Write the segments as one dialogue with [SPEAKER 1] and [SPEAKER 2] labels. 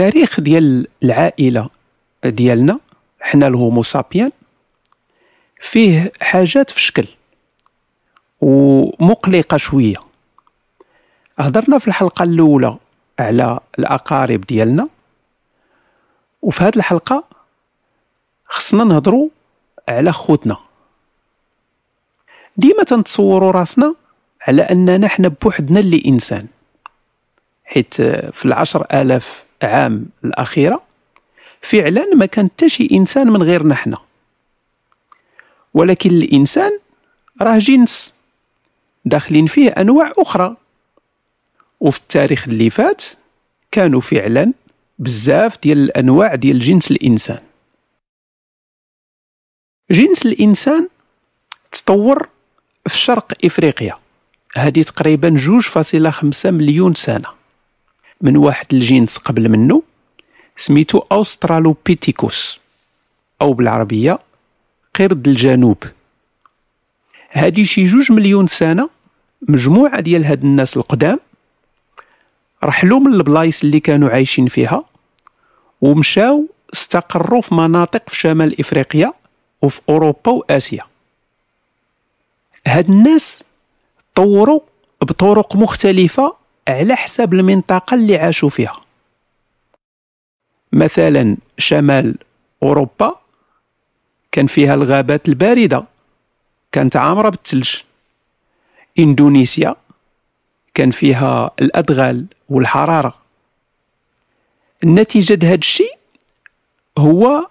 [SPEAKER 1] التاريخ ديال العائلة ديالنا حنا الهومو سابيان فيه حاجات في شكل ومقلقة شوية. هضرنا في الحلقة الأولى على الأقارب ديالنا وفي هذه الحلقة خصنا نهضروا على خوتنا. ديما تنتصوروا راسنا على أننا حنا بوحدنا اللي انسان حيت في العشر آلاف عام الأخيرة فعلا ما كان حتى شي إنسان من غيرنا حنا ولكن الإنسان راه جنس داخلين فيه أنواع أخرى. وفي التاريخ اللي فات كانوا فعلا بزاف ديال الأنواع ديال جنس الإنسان. جنس الإنسان تطور في شرق إفريقيا. هذه تقريبا جوج فاصلة خمسة مليون سنة. من واحد الجنس قبل منه سميتو أوسترالوبيتيكوس أو بالعربية قرد الجنوب. هادي شي جوج مليون سنة مجموعة ديال هاد الناس القدام رحلوا من البلايص اللي كانوا عايشين فيها ومشاو استقروا في مناطق في شمال إفريقيا وفي أوروبا وآسيا. هاد الناس طوروا بطرق مختلفة على حسب المنطقة اللي عاشوا فيها. مثلا شمال أوروبا كان فيها الغابات الباردة كانت عامرة بالثلج. إندونيسيا كان فيها الأدغال والحرارة. النتيجة هذا الشيء هو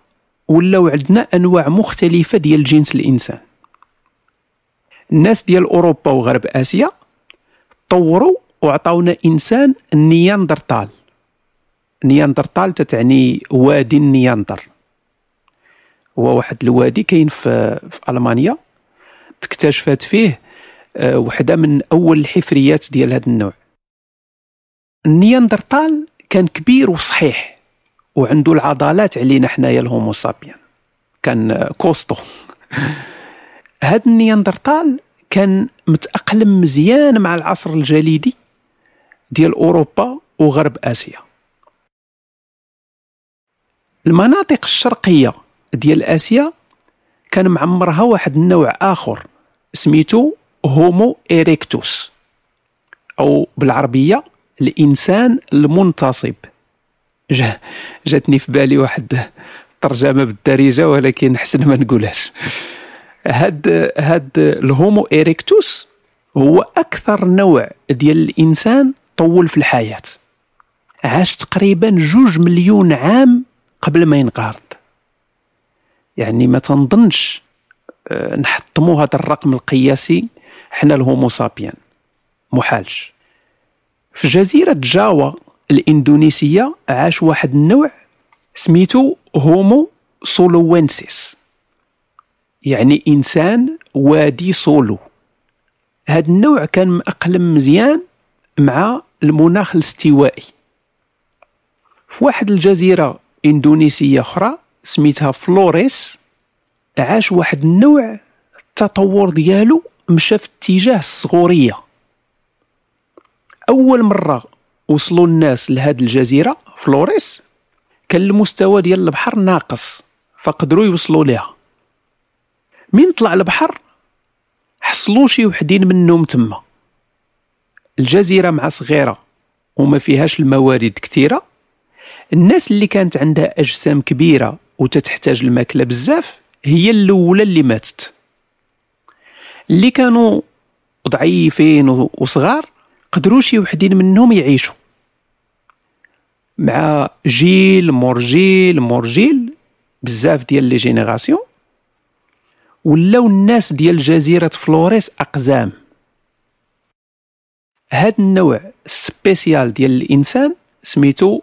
[SPEAKER 1] ولاو عندنا أنواع مختلفة ديال جنس الإنسان. الناس ديال أوروبا وغرب آسيا طوروا وعطاونا إنسان النياندرتال نياندرتال تتعني وادي النياندر. هو واحد الوادي كاين في, في ألمانيا تكتشفت فيه آه، وحدة من أول الحفريات ديال هذا النوع. النياندرتال كان كبير وصحيح وعنده العضلات علينا حنايا ال Homo sapiens. كان costaud. هذا النياندرتال كان متأقلم مزيان مع العصر الجليدي ديال أوروبا وغرب آسيا. المناطق الشرقية ديال آسيا كان معمرها واحد النوع آخر سميتو هومو إريكتوس أو بالعربية الإنسان المنتصب. جاتني في بالي واحد ترجمة بالدارجة ولكن حسن ما نقولهاش. هاد هاد الهومو إريكتوس هو أكثر نوع ديال الإنسان طول في الحياة. عاش تقريبا جوج مليون عام قبل ما ينقرض. يعني ما تنظنش آه، نحطموا هذا الرقم القياسي حنا ال Homo sapiens. محالش. في جزيرة جاوا الإندونيسية عاش واحد النوع سميتو Homo soloensis. يعني إنسان وادي سولو. هذا النوع كان مأقلم مزيان مع المناخ الاستوائي. في واحد الجزيرة إندونيسية أخرى سميتها فلوريس عاش واحد النوع التطور ديالو مشى في اتجاه الصغورية. أول مرة وصلوا الناس لهاد الجزيرة فلوريس كان المستوى ديال البحر ناقص فقدروا يوصلوا ليها. من طلع البحر حصلوا شي وحدين منهم تما. الجزيرة مع صغيرة وما فيهاش الموارد كثيرة. الناس اللي كانت عندها أجسام كبيرة وتتحتاج الماكلة بزاف هي الأولى اللي ماتت. اللي كانوا ضعيفين وصغار قدروا شي وحدين منهم يعيشوا. مع جيل مور جيل مور جيل بزاف ديال les générations. ولاو الناس ديال جزيرة فلوريس أقزام. هاد النوع spécial ديال الإنسان سميتو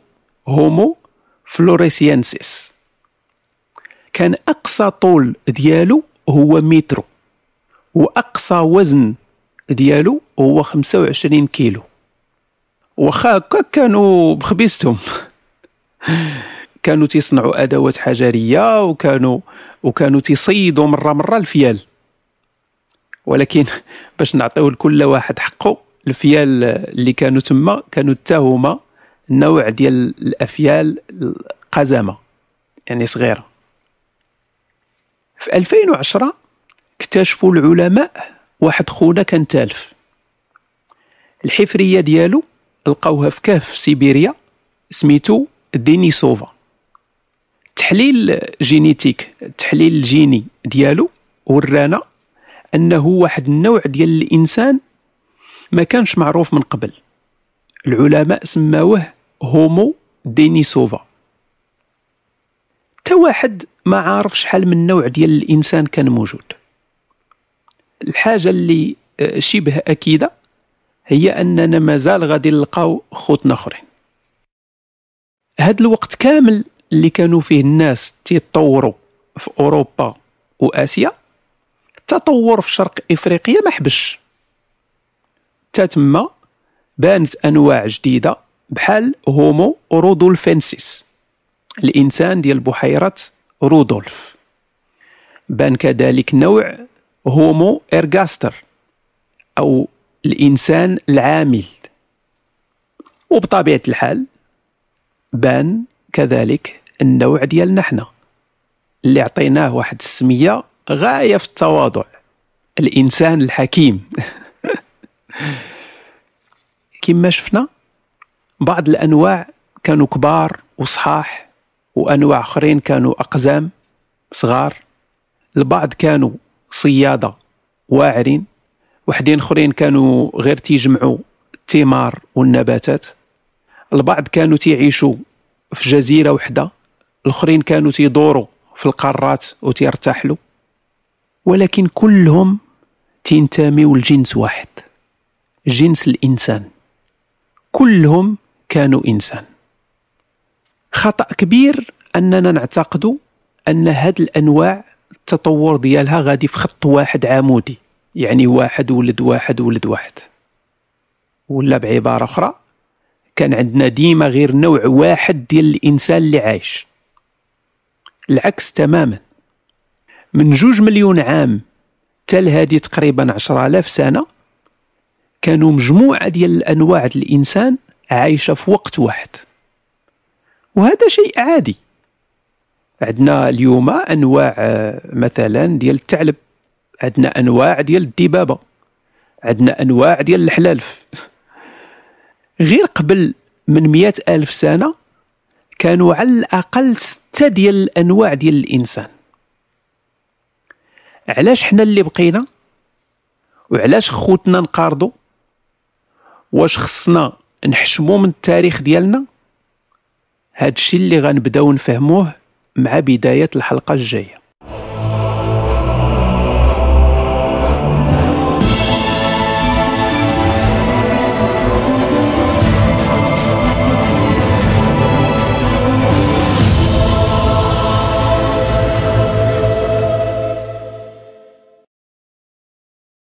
[SPEAKER 1] Homo floresiensis. كان أقصى طول ديالو هو مترو وأقصى وزن ديالو هو 25 كيلو. واخا كانوا بخبيستهم كانوا تيصنعوا أدوات حجرية وكانوا وكانوا تيصيدوا مرة مرة الفيال. ولكن باش نعطيو لكل واحد حقه الفيال اللي كانوا تما كانوا حتى هما نوع ديال الأفيال القزمه يعني صغيرة. في 2010 اكتشفوا العلماء واحد خونا كان تالف. الحفرية ديالو لقاوها في كهف سيبيريا سميتو دينيسوفا. تحليل génétique التحليل الجيني ديالو ورانا أنه واحد النوع ديال الإنسان ما كانش معروف من قبل. العلماء سماوه هومو دينيسوفا. تا واحد ما عارف شحال من نوع ديال الإنسان كان موجود. الحاجة اللي آه، شبه أكيدة هي أننا مازال غادي نلقاو خوتنا آخرين. هاد الوقت كامل اللي كانوا فيه الناس تيتطوروا في أوروبا وآسيا التطور في شرق إفريقيا ما حبسش. تا تما بانت أنواع جديدة بحال Homo rudolfensis. الإنسان ديال بحيرة رودولف. بان كذلك نوع Homo ergaster أو الإنسان العامل. وبطبيعة الحال بان كذلك النوع ديالنا حنا اللي عطيناه واحد السمية غاية في التواضع. الإنسان الحكيم. كما شفنا بعض الأنواع كانوا كبار وصحاح وأنواع آخرين كانوا أقزام صغار. البعض كانوا صيادة واعرين وحدين أخرين كانوا غير تيجمعوا الثمار والنباتات. البعض كانوا تيعيشوا في جزيرة وحدة الأخرين كانوا تيدوروا في القارات وتيرتاحلوا. ولكن كلهم تينتميوا لجنس واحد. جنس الإنسان. كلهم كانوا إنسان. خطأ كبير أننا نعتقد أن هاد الأنواع التطور ديالها غادي في خط واحد عمودي. يعني واحد ولد واحد ولد واحد. ولا بعبارة أخرى كان عندنا ديما غير نوع واحد ديال الإنسان اللي عايش. العكس تماما. من جوج مليون عام تل هذه تقريبا عشرة آلاف سنة كانوا مجموعة ديال الأنواع ديال الإنسان عايشة في وقت واحد. وهذا شيء عادي. عندنا اليوم أنواع آه، مثلا ديال الثعلب عندنا أنواع ديال الدبابة عندنا أنواع ديال الحلالف. غير قبل من مئة ألف سنة كانوا على الأقل ستة ديال الأنواع ديال الإنسان. علاش حنا اللي بقينا؟ وعلاش خوتنا نقارضوا؟ واش خصنا نحشمو من التاريخ ديالنا؟ هادشي اللي غنبداو نفهموه مع بداية الحلقة الجاية.